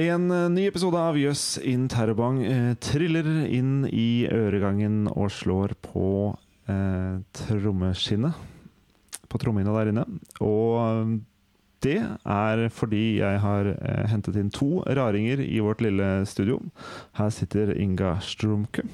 En eh, ny episode av Jøss in Terrorbang eh, triller inn i øregangen og slår på eh, trommeskinnet. På trommehinna der inne. Og det er fordi jeg har eh, hentet inn to raringer i vårt lille studio. Her sitter Inga Strumke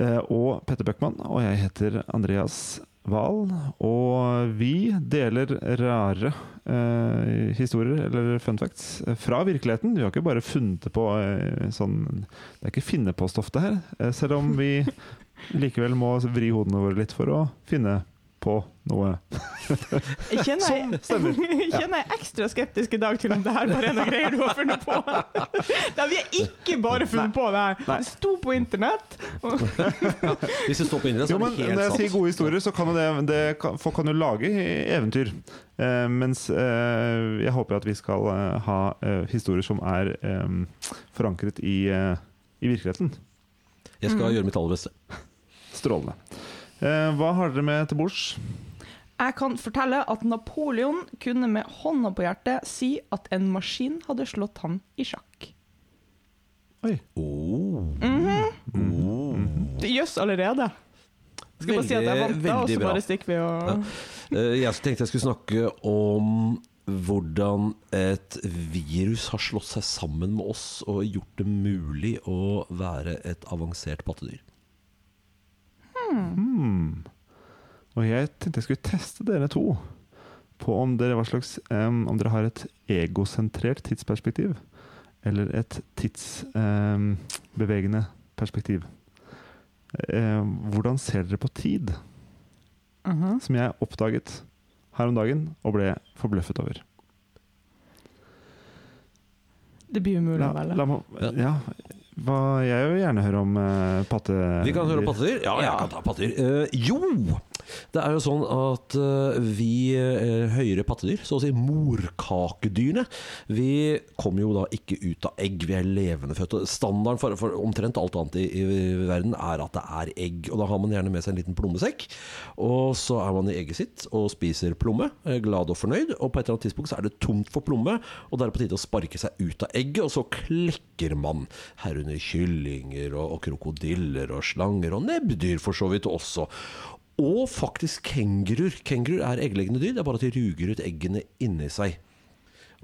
eh, og Petter Bøckmann, og jeg heter Andreas Wahl. Og vi deler rare eh, historier, eller fun facts, eh, fra virkeligheten. Vi har ikke bare funnet det på eh, sånn Det er ikke finne-på-stoff, det her. Eh, selv om vi likevel må vri hodene våre litt for å finne på noe. Jeg kjenner, Som stemmer. jeg kjenner jeg ekstra skeptisk i dag til om det her bare er noe greier du har funnet på. Nei, vi har ikke bare funnet på det her. Det sto på internett. Og, Hvis det står på internett, så er det helt sant. Når jeg sier gode historier, så kan jo det, det kan, Folk kan jo lage eventyr. Uh, mens uh, jeg håper at vi skal uh, ha historier som er um, forankret i, i virkeligheten. Jeg skal gjøre mitt aller beste. Strålende. Eh, hva har dere med til bords? Jeg kan fortelle at Napoleon kunne med hånda på hjertet si at en maskin hadde slått ham i sjakk. Oi. Oh. Det Jøss allerede. Skal bare si at jeg vant, da, og så bare stikker vi og Ja. Eh, Jeg tenkte jeg skulle snakke om hvordan et virus har slått seg sammen med oss og gjort det mulig å være et avansert pattedyr. Hmm. Og jeg tenkte jeg skulle teste dere to på om dere, hva slags, um, om dere har et egosentrert tidsperspektiv. Eller et tidsbevegende perspektiv. Uh, hvordan ser dere på tid? Mhm. Som jeg oppdaget her om dagen og ble forbløffet over. Det blir umulig å velge. la ja, hva, jeg vil gjerne høre om uh, patte... Vi kan høre om pattedyr? Ja, jeg kan ta pattedyr. Uh, jo! Det er jo sånn at eh, vi eh, høyere pattedyr, så å si morkakedyrene, vi kommer jo da ikke ut av egg. Vi er levendefødte. Standarden for, for omtrent alt annet i, i verden er at det er egg. Og da har man gjerne med seg en liten plommesekk. Og så er man i egget sitt og spiser plomme, er glad og fornøyd. Og på et eller annet tidspunkt så er det tomt for plomme, og da er det på tide å sparke seg ut av egget, og så klekker man. Herunder kyllinger og, og krokodiller og slanger og nebbdyr for så vidt også. Og faktisk kenguruer. Kenguruer er eggleggende dyr, det er bare at de ruger ut eggene inni seg.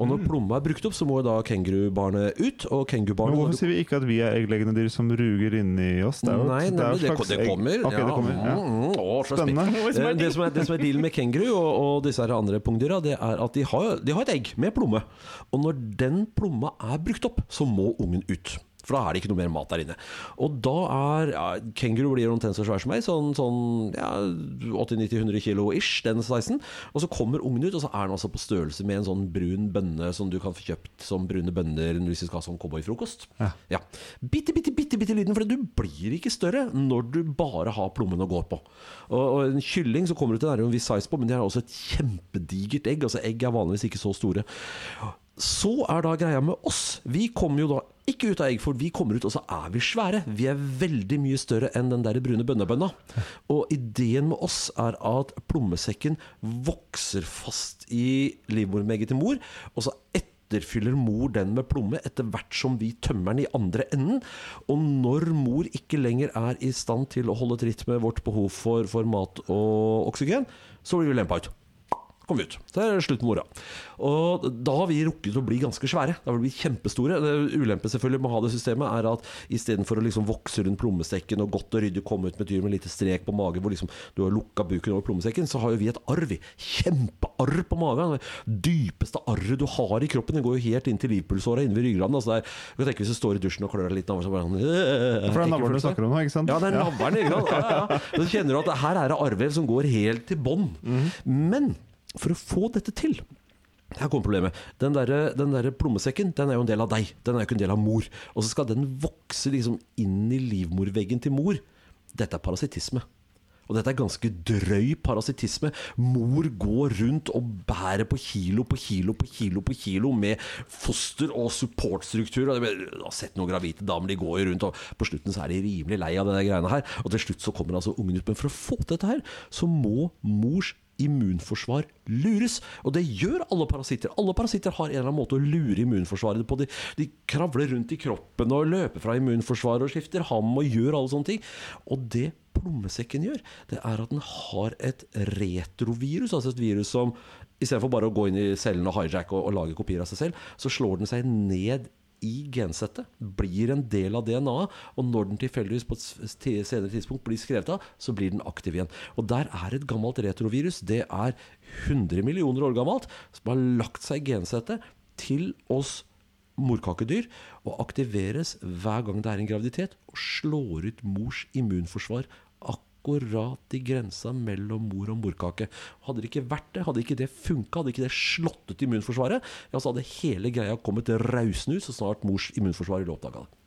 Og når plomma er brukt opp, så må da kengurubarnet ut. Og Men kengurubarnet hvorfor sier vi ikke at vi er eggleggende dyr som ruger inni oss? Det er jo, Nei, det er det, kommer. Ok, det kommer ja. Mm, mm, å, Spennende. Eh, Det som er, det som er dealen med kenguru og, og disse andre pungdyra, det er at de har, de har et egg med plomme. Og når den plomma er brukt opp, så må ungen ut. For da er det ikke noe mer mat der inne. Og da er ja, Kenguru blir omtrent så svær som meg, sånn, sånn ja, 80-90-100 kilo ish, den sizen. Og så kommer ungen ut, og så er den altså på størrelse med en sånn brun bønne som du kan få kjøpt som brune bønner hvis du skal ha sånn cowboyfrokost. Ja. Ja. Bitte, bitte, bitte, bitte liten, for du blir ikke større når du bare har plommen å gå på. Og, og en kylling så kommer du til er en viss size på, men de har også et kjempedigert egg. Altså Egg er vanligvis ikke så store. Så er da greia med oss. Vi kommer jo da ikke ut av egg, for vi kommer ut, og så er vi svære. Vi er veldig mye større enn den der brune bønnebønna. Og ideen med oss er at plommesekken vokser fast i livmormegget til mor, og så etterfyller mor den med plomme etter hvert som vi tømmer den i andre enden. Og når mor ikke lenger er i stand til å holde tritt med vårt behov for, for mat og oksygen, så blir vi lempa ut. Kom vi ut. Så er det slutt med mora. Og da har vi rukket å bli ganske svære. Da har vi blitt kjempestore. Ulempen selvfølgelig med å ha det systemet er at istedenfor å liksom vokse rundt plommestekken og godt og ryddig komme ut med et dyr med lite strek på magen hvor liksom du har lukka buken over plommestekken, så har jo vi et arr. Kjempearr på magen. Det dypeste arret du har i kroppen. Det går jo helt inn til livpulsåra inne ved ryggraden. Altså du kan tenke Hvis du står i dusjen og klør deg litt navlen, så bare øh, For det er navlen du snakker om nå, ikke sant? ja, det er navlen? Ja, ja. Så kjenner du at her er det arrvev som går helt til bånn. Men for å få dette til her kommer problemet. Den der, den der plommesekken den er jo en del av deg. Den er jo ikke en del av mor. Og så skal den vokse liksom inn i livmorveggen til mor. Dette er parasittisme. Og dette er ganske drøy parasittisme. Mor går rundt og bærer på kilo på kilo på kilo på kilo med foster og supportstruktur. Og Jeg har sett noen gravide damer, de går jo rundt, og på slutten så er de rimelig lei av denne greiene her. Og til slutt så kommer altså ungen ut. Men for å få til dette her, så må mors immunforsvar lures. Og det gjør alle parasitter. Alle parasitter har en eller annen måte å lure immunforsvaret på. De, de kravler rundt i kroppen og løper fra immunforsvaret og skifter ham og gjør alle sånne ting. Og det plommesekken gjør, det er at den har et retrovirus, altså et virus som istedenfor bare å gå inn i cellen og hijacke og, og lage kopier av seg selv, så slår den seg ned i gensettet, blir en del av DNA-et, og når den tilfeldigvis på et senere tidspunkt blir skrevet av, så blir den aktiv igjen. Og der er et gammelt retrovirus. Det er 100 millioner år gammelt, som har lagt seg i gensettet til oss morkakedyr, og aktiveres hver gang det er en graviditet, og slår ut mors immunforsvar akkurat i grensa mellom mor og morkake. Hadde det ikke vært det, hadde ikke det funka, hadde ikke det slått ut immunforsvaret, ja, så hadde hele greia kommet rausende ut så snart mors immunforsvar ville oppdaga det.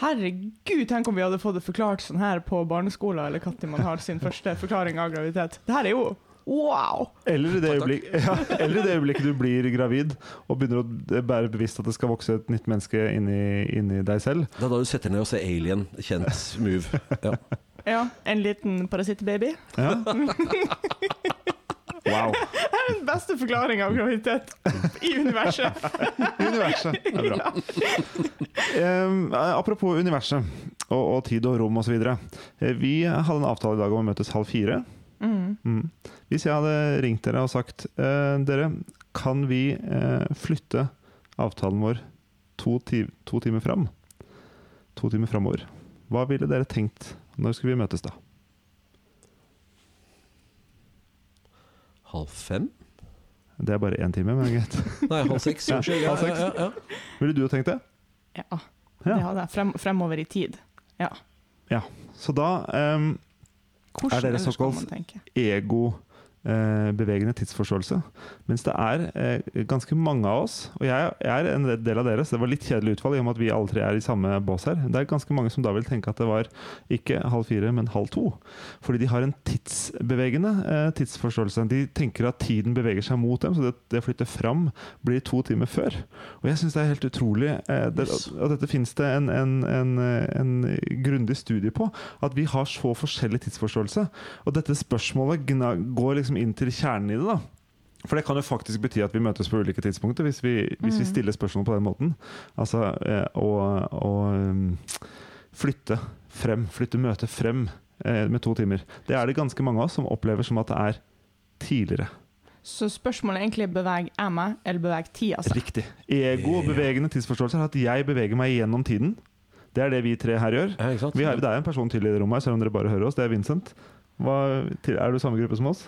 Herregud, tenk om vi hadde fått det forklart sånn her på barneskolen, eller når man har sin første forklaring av graviditet. Det her er jo wow! Eller i, øyeblikk, ja, eller i det øyeblikket du blir gravid og begynner å bære bevisst at det skal vokse et nytt menneske inni, inni deg selv. Det er da du setter ned og ser Alien, kjent move. Ja. Ja, en liten parasittbaby. Ja. Wow. Det er den beste forklaringa av graviditet i universet. Universet. Det er bra. Em, apropos universet og, og tid og rom osv. Vi hadde en avtale i dag om å møtes halv fire. Mm. Mm. Hvis jeg hadde ringt dere og sagt eh, Dere, kan vi eh, flytte avtalen vår to, ti to timer fram? To timer framover. Hva ville dere tenkt? Når skal vi møtes da? Halv fem? Det er bare én time, men greit. Nei, halv seks. Ja, Unnskyld. Ja, ja, ja, ja. Ville du ha tenkt det? Ja, det Ja. hadde jeg. Frem, fremover i tid. Ja. Så da um, Er dere såkalt- ego bevegende tidsforståelse. Mens det er eh, ganske mange av oss, og jeg, er en del av dere, så det var litt kjedelig utfall i og med at vi alle tre er i samme bås her. Det er ganske mange som da vil tenke at det var ikke halv fire, men halv to. Fordi de har en tidsbevegende eh, tidsforståelse. De tenker at tiden beveger seg mot dem, så det, det flytter fram blir to timer før. Og jeg syns det er helt utrolig eh, det, Og dette finnes det en, en, en, en grundig studie på. At vi har så forskjellig tidsforståelse. Og dette spørsmålet går liksom inn til kjernen i det. da For det kan jo faktisk bety at vi møtes på ulike tidspunkter hvis vi, hvis vi Mm. stiller spørsmål på den måten. Altså eh, å, å um, flytte frem, flytte møtet frem eh, med to timer. Det er det ganske mange av oss som opplever som at det er tidligere. Så spørsmålet er egentlig beveg jeg meg, eller beveg tida seg? Riktig. Ego og bevegende tidsforståelse er at jeg beveger meg gjennom tiden. Det er det vi tre her gjør. Ja. Vi har, det er en person til i det rommet, her, selv om dere bare hører oss. Det er Vincent. Hva, er du samme gruppe som oss?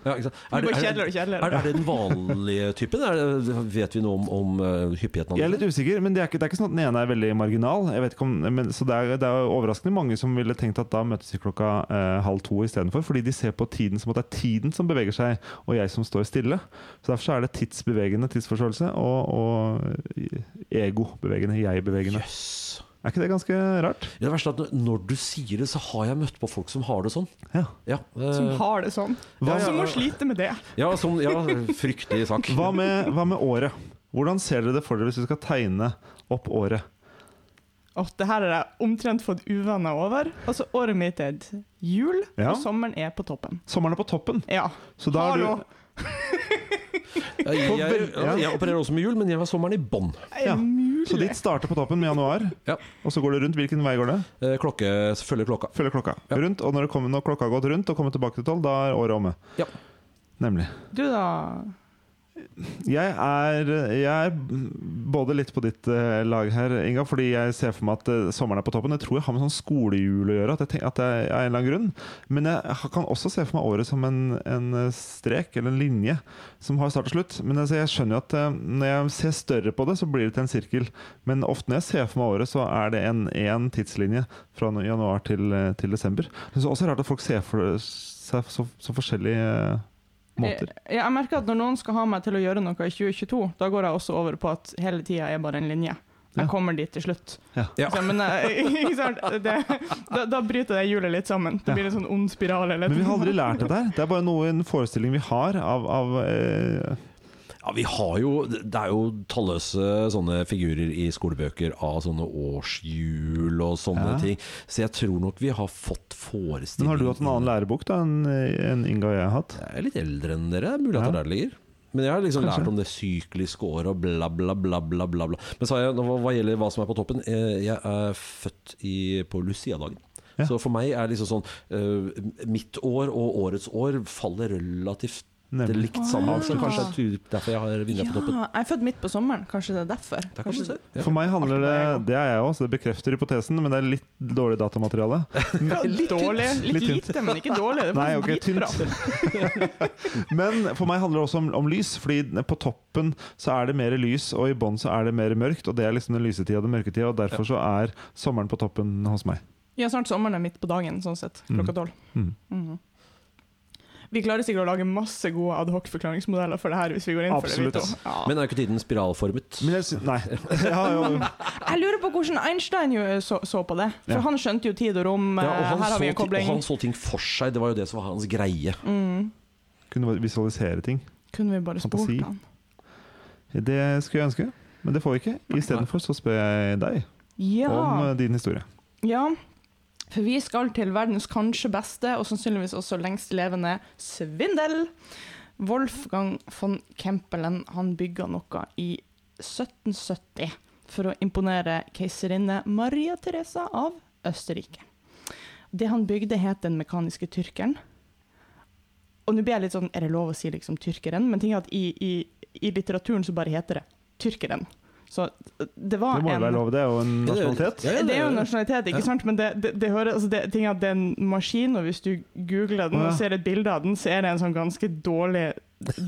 Ja, ikke sant? Er, det, er, er, er det den vanlige typen? Er det, vet vi noe om, om uh, hyppigheten Jeg er litt usikker, men det er ikke, det er ikke sånn at den ene er veldig marginal. Jeg vet ikke om, men, så det er, det er overraskende mange som ville tenkt at da møtes vi klokka eh, halv to istedenfor. Fordi de ser på tiden som at det er tiden som beveger seg, og jeg som står stille. Så Derfor så er det tidsbevegende tidsforståelse og, og ego-bevegende, jeg-bevegende. Jøss. Er ikke det ganske rart? Det verste er at når du sier det, så har jeg møtt på folk som har det sånn. Ja. Ja, eh, Som har det sånn. Hva- Som må slite med det. ja, som, ja fryktelig sak. Hva med, hva med året? Hvordan ser dere det for dere hvis du skal tegne opp året? Oh, det her har jeg omtrent fått uvaner over. Altså, året mitt er et jul, Ja. og sommeren er på toppen. Sommeren er på toppen. Ja. Så da er du Jeg, jeg, jeg, jeg opererer også med jul, men jeg har sommeren i bånn. Ja. Så ditt starter på toppen med januar, Ja. og så går det rundt. Hvilken vei går det? Eh, Klokke følger klokka. Følger klokka. Ja. Rundt, og når, det kommer, når klokka har gått rundt og kommer tilbake til tolv, da er året omme. Ja. Nemlig. Du da? Jeg er, jeg er både litt på ditt eh, lag her, Inga, fordi jeg ser for meg at eh, sommeren er på toppen. Jeg tror jeg har med sånn skolehjul å gjøre, at, jeg tenker, at det er en eller annen grunn. Men jeg kan også se for meg året som en, en eh, strek, eller en linje, som har start og slutt. Men altså, jeg skjønner jo at når jeg ser større på det, så blir det til en sirkel. Men ofte når jeg ser for meg året, så er det en, en tidslinje fra januar til, til desember. Det er også rart at folk ser for seg så, så eh, måter. Jeg, jeg merker at når noen skal ha meg til å gjøre noe i 2022, da går jeg også over på at hele tida er bare en linje. Jeg Ja. kommer dit til slutt. Ja. Ja. Så, men eh, ikke sant? Det, da, da bryter det hjulet litt sammen. Det Ja. blir en sånn ond spiral. Eller Men vi har aldri lært det der. Det er bare noe, en forestilling vi har av, av eh, Ja, vi har jo Det er jo talløse sånne figurer i skolebøker av sånne årshjul og sånne Ja. ting. Så jeg tror nok vi har fått Men forestilling har du hatt en annen lærebok da enn en Inga og jeg har hatt? Jeg er litt eldre enn dere. Mulig at det er der det ligger. Men jeg har liksom Kanskje. lært om det sykliske året og bla, bla, bla. bla, bla, bla. Men jeg, hva, hva gjelder hva som er på toppen eh, Jeg er født i, på Lucia-dagen. Ja. Så for meg er liksom sånn uh, Mitt år og årets år faller relativt Nemlig. likt sammen. Så Ah. kanskje det er derfor jeg har vinner på toppen. Jeg er født midt på sommeren. Kanskje det er derfor. Der kan kanskje det. Ja. For meg handler det Det er jeg òg, så det bekrefter hypotesen, men det er litt dårlig datamateriale. Litt dårlig. Litt lite, men ikke dårlig. Det er Nei, ok, tynt. Men for meg handler det også om, om lys, fordi på toppen så er det mer lys, og i bånn så er det mer mørkt. Og det er liksom den lysetida og den mørketida, og derfor så er sommeren på toppen hos meg. Ja, snart sommeren er midt på dagen, sånn sett. Klokka tolv. Mm. Mhm. Vi klarer sikkert å lage masse gode adhoc-forklaringsmodeller for det her hvis vi går inn Absolutt, for det. Absolutt. Ja. Men er ikke tiden spiralformet? Men jeg Nei. Jeg jo Jeg lurer på hvordan Einstein jo så, så på det. For Ja. han skjønte jo tid og rom. Ja, og, eh, her har vi en kobling. og han så ting for seg. Det var jo det som var hans greie. Mm. kunne visualisere ting. Kunne vi bare spurt Fantasi. han. Det skulle jeg ønske, men det får vi ikke. Istedenfor så spør jeg deg Ja. om eh, din historie. ja. For vi skal til verdens kanskje beste, og sannsynligvis også lengst levende, svindel. Wolfgang von Kempelen han bygga noe i 1770 for å imponere keiserinne Maria Teresa av Østerrike. Det han bygde, het Den mekaniske tyrkeren. Og nå blir jeg litt sånn, er det lov å si liksom tyrkeren? Men ting er at i, i, i litteraturen så bare heter det tyrkeren. Så det var Det må jo være lov, det er jo en nasjonalitet. Ja, ja, det er jo en nasjonalitet, ikke Ja. sant? Men det, det, det, hører, altså det, ting er at det er en maskin, og hvis du googler den og ser et bilde av den, så er det en sånn ganske dårlig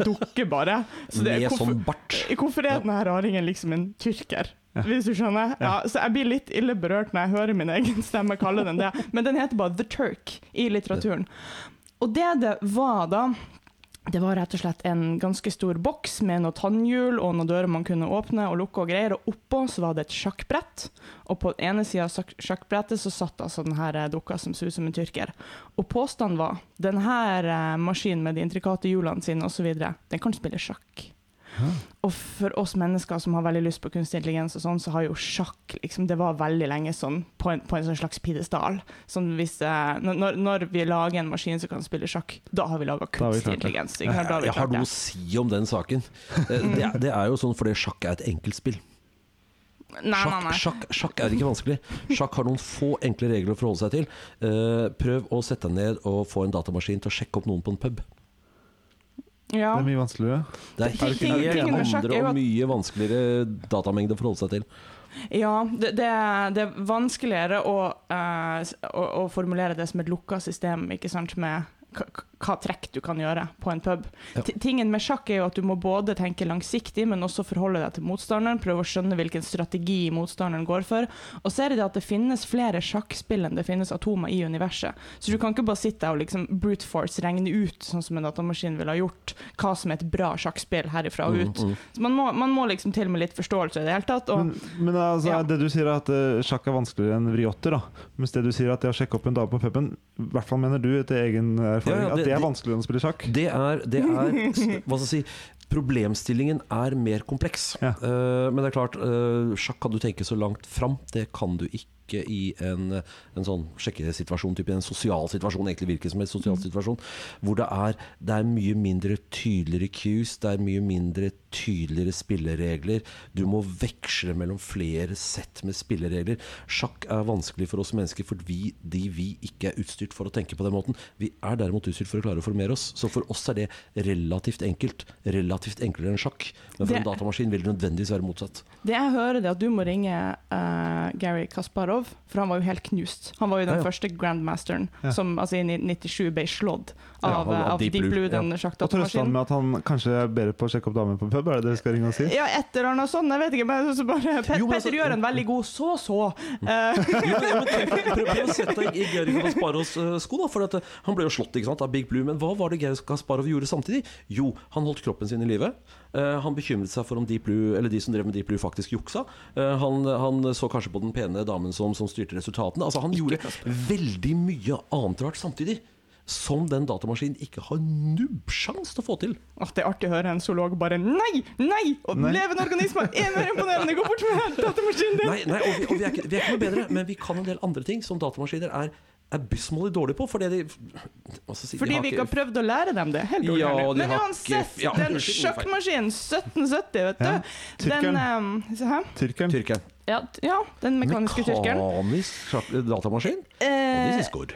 dukke, bare. Så det, Med sånn bart. hvorfor er denne raringen liksom en tyrker? Ja. Hvis du skjønner? Ja, så jeg blir litt ille berørt når jeg hører min egen stemme kalle den det. Men den heter bare The Turk i litteraturen. Og det det var da, det var rett og slett en ganske stor boks med noen tannhjul og noen dører man kunne åpne og lukke og greier, og oppå så var det et sjakkbrett. Og på den ene sida av sjakkbrettet så satt altså denne dukka som så ut som en tyrker. Og påstanden var denne maskinen med de intrikate hjulene sine osv., den kan spille sjakk. Og for oss mennesker som har veldig lyst på kunstig intelligens, og sånn, så har jo sjakk liksom, Det var veldig lenge sånn på en, på en sånn slags pidestall. Sånn hvis, eh, når, når vi lager en maskin som kan spille sjakk, da har vi laga vi kunstig intelligens. ikke? Da har vi Jeg har noe å si om den saken. Eh, Det, er- det er jo sånn fordi sjakk er et enkeltspill. Nei, nei, Sjakk, nei. sjakk, sjakk er ikke vanskelig. Sjakk har noen få enkle regler å forholde seg til. Uh, prøv å sette deg ned og få en datamaskin til å sjekke opp noen på en pub. Ja. Det er mye vanskeligere. Det er Ting- ting- helt andre er og mye vanskeligere datamengde å forholde seg til. Ja, det, det, er- det er vanskeligere å, uh, å, å formulere det som et lukka system, ikke sant, med hva, trekk du kan gjøre på en pub. Ja. Tingen med sjakk er jo at du må både tenke langsiktig, men også forholde deg til motstanderen, prøve å skjønne hvilken strategi motstanderen går for. Og så er det det at det finnes flere sjakkspill enn det finnes atomer i universet. Så du kan ikke bare sitte og liksom brute force regne ut, sånn som en datamaskin ville ha gjort, hva som er et bra sjakkspill herifra og ut. Mm, mm. Så man må, man må liksom til med litt forståelse i det hele tatt. Og, Men, men altså, Ja. det du sier er at uh, sjakk er vanskeligere enn vriotter, da. Mens det du sier at det å sjekke opp en dame på puben, i hvert fall mener du etter egen erfaring, Ja, ja, det- at det er vanskeligere enn å spille sjakk. Det er, det er Hva skal jeg si Problemstillingen er mer kompleks. Ja. Uh, men det er klart, uh, sjakk kan du tenke så langt fram. Det kan du ikke i en, en sånn sjekkesituasjon, type en sosial situasjon, egentlig hvilken som helst sosial situasjon, hvor det er, det er mye mindre tydeligere cues, det er mye mindre tydeligere spilleregler. Du må veksle mellom flere sett med spilleregler. Sjakk er vanskelig for oss mennesker fordi de vi ikke er utstyrt for å tenke på den måten. Vi er derimot utstyrt for å klare å formere oss. Så for oss er det relativt enkelt. Relativt enklere enn sjakk. Men for Det- en datamaskin vil det nødvendigvis være motsatt. Det jeg hører, er at du må ringe uh, Gary Kasparov, for han var jo helt knust. Han var jo den Ja, ja. første grandmasteren Ja. som altså, i 97 ble slått av, av- av av Deep Deep, Blue, den ja. Og trøste han med at han kanskje er bedre på å sjekke opp damer på pub? Er det det vi skal ringe og si? Ja, et eller annet sånt, jeg vet ikke. Men så bare, Pet, Jo, men Petter så, gjør en veldig god. Eh, Jo, men- men tenk, prøv, å sette deg i Geir Kasparovs eh, sko. Da, for at, eh, han ble jo slått ikke sant, av Big Blue. Men hva var det Geir Gasparov gjorde samtidig? Jo, han holdt kroppen sin i live. Eh, han bekymret seg for om Deep Blue, eller de som drev med Deep Blue, faktisk juksa. Eh, han, han så kanskje på den pene damen som, som styrte resultatene. Altså, han gjorde veldig mye annet rart samtidig. som den datamaskinen ikke har nubbsjans til å få til. At det er artig å høre en zoolog bare Nei! Nei! Og Nei. levende organismer er mer imponerende! Gå bort med datamaskinen din! Nei, nei og, vi, og vi, er ikke, vi er ikke noe bedre, men vi kan en del andre ting som datamaskiner er abysmally dårlige på. Fordi de si, de Fordi har vi ikke har prøvd å lære dem det. Helt Ja, de Men har uansett, ja, den sjakkmaskinen 1770, vet du. Ja, Den tyrkeren. um, se. Tyrkeren. Tyrkeren. Ja, ja, den mekaniske tyrkeren. Mekanisk datamaskin? Og Eh, this is good.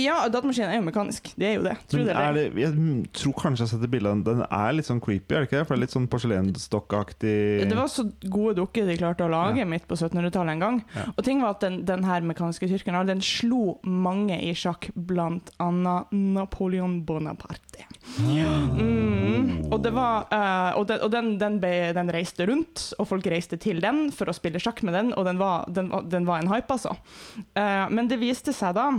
Ja, datamaskinen er jo mekanisk. Det er jo det. Tror det er det, jeg tror kanskje jeg har sett et bilde av den. Den er litt sånn creepy, er det ikke det? For det er litt sånn porselensdokkaktig Det var så gode dukker de klarte å lage Ja. midt på 1700-tallet en gang. Ja. Og ting var at den, den her mekaniske tyrkeren den slo mange i sjakk, blant annet Napoleon Bonaparte. Mm. Og, det var, uh, og, den, og den, den, be, den reiste rundt, og folk reiste til den for å spille sjakk med den, og den var, den, var- den var en hype, altså. Uh, men det viste seg da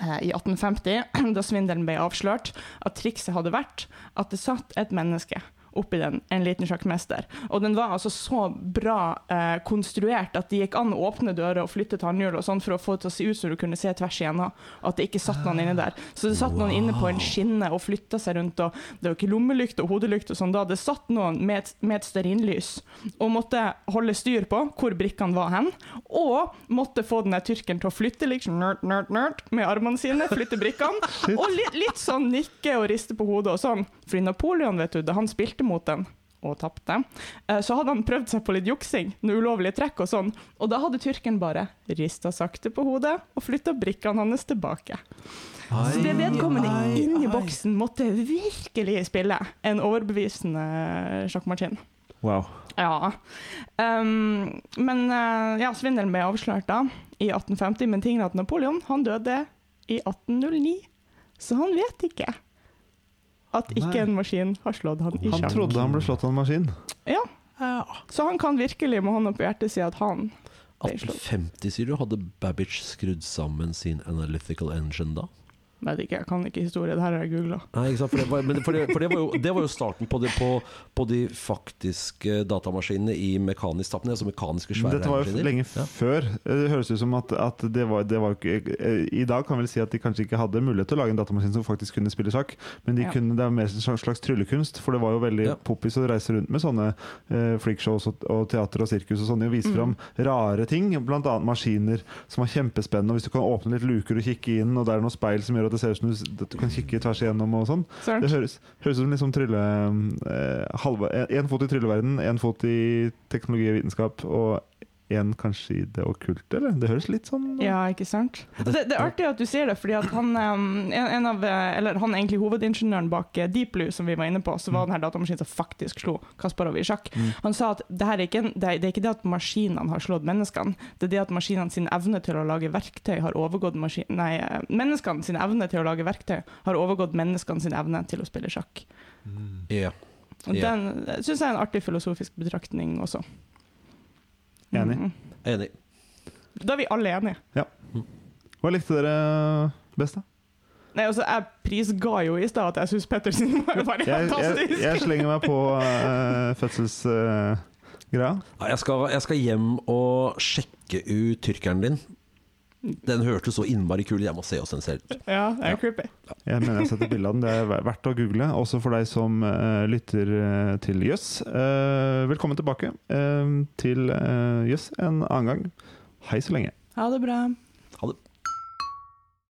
i 1850, da svindelen ble avslørt, at trikset hadde vært at det satt et menneske oppi den, en liten sjakkmester. Og den var altså så bra eh, konstruert at det gikk an å åpne dører og flytte tannhjul og sånn for å få det til å se ut som du kunne se tvers igjennom, at det ikke satt noen inne der. Så det satt noen inne på en skinne og flytta seg rundt, og det var ikke lommelykt og hodelykt og sånn da. Det satt noen med et, med et stearinlys og måtte holde styr på hvor brikkene var hen, og måtte få den der tyrkeren til å flytte liksom nerd, nerd, nerd med armene sine, flytte brikkene, og litt, litt sånn nikke og riste på hodet og sånn. Fordi Napoleon, vet du, da han spilte mot den og tapte, eh, så hadde han prøvd seg på litt juksing, noe ulovlige trekk og sånn, og da hadde tyrkeren bare rista sakte på hodet og flytta brikkene hans tilbake. Så det vedkommende ai, inni ai. boksen måtte virkelig spille en overbevisende sjakkmaskin. Wow. Ja. Um, men eh, ja, svindelen ble avslørt da, i 1850, men tingen at Napoleon han døde i 1809, så han vet ikke at ikke Nei. en maskin har slått han i Han trodde han ble slått av en maskin. Ja, så han kan virkelig med hånda på hjertet si at han ble slått. 1850, sier du. Hadde Babbage skrudd sammen sin analytical engine da? Vet ikke, jeg kan ikke historie, det her har jeg googla. For det var, for det, for det, var, jo, det var jo starten på, det, på, på de faktiske datamaskinene i mekanisk tappende, altså mekaniske svære Dette var jo lenge Ja. før. Det høres ut som at, at det var, det var ikke eh, I dag kan vi si at de kanskje ikke hadde mulighet til å lage en datamaskin som faktisk kunne spille sjakk, men de Ja. kunne, det var mer en slags- slags tryllekunst. For det var jo veldig Ja. poppis å reise rundt med sånne eh, freakshows og, og teater og sirkus og sånne, og vise Mm. fram rare ting, bl.a. maskiner som var kjempespennende. Og hvis du kan åpne litt luker og kikke inn, og det er noe speil som gjør at det ser ut som du, du kan kikke tvers igjennom og sånn. Det høres, høres ut som liksom trylle eh, halve, en, en fot i trylleverden, en fot i teknologi og vitenskap, og en kanskje i det okkulte, eller? Det høres litt sånn Ja, ikke sant? Det, det er artig at du sier det, fordi at han, um, en, av, eh, eller han egentlig hovedingeniøren bak eh, Deep Blue, som vi var inne på, så var denne her datamaskinen som faktisk slo Kasparov i sjakk, Mm. han sa at det, her er ikke, det, er, er ikke det at maskinene har slått menneskene, det er det at maskinene sin evne til å lage verktøy har overgått maskin, nei, eh, menneskene sin evne til å lage verktøy har overgått menneskene sin evne til å spille sjakk. Ja. Yeah. Den syns jeg er en artig filosofisk betraktning også. Enig. Mm. Enig. Da er vi alle enige. Hva likte dere best, da? Nei, altså, Jeg prisga jo i stad at jeg syns Pettersen var bare Jeg, jeg, fantastisk. jeg slenger meg på uh, fødselsgreia. Ja, jeg, jeg skal hjem og sjekke ut tyrkeren din. Den hørtes så innmari kul. Jeg må se oss den selv. Ja, det er Ja. creepy. jeg mener jeg setter sett bilde av den. Det er verdt å google, også for deg som uh, lytter eh, til Jøss. Eh, velkommen tilbake uh, til uh, Jøss en annen gang. Hei så lenge. Ha det bra. Ha det.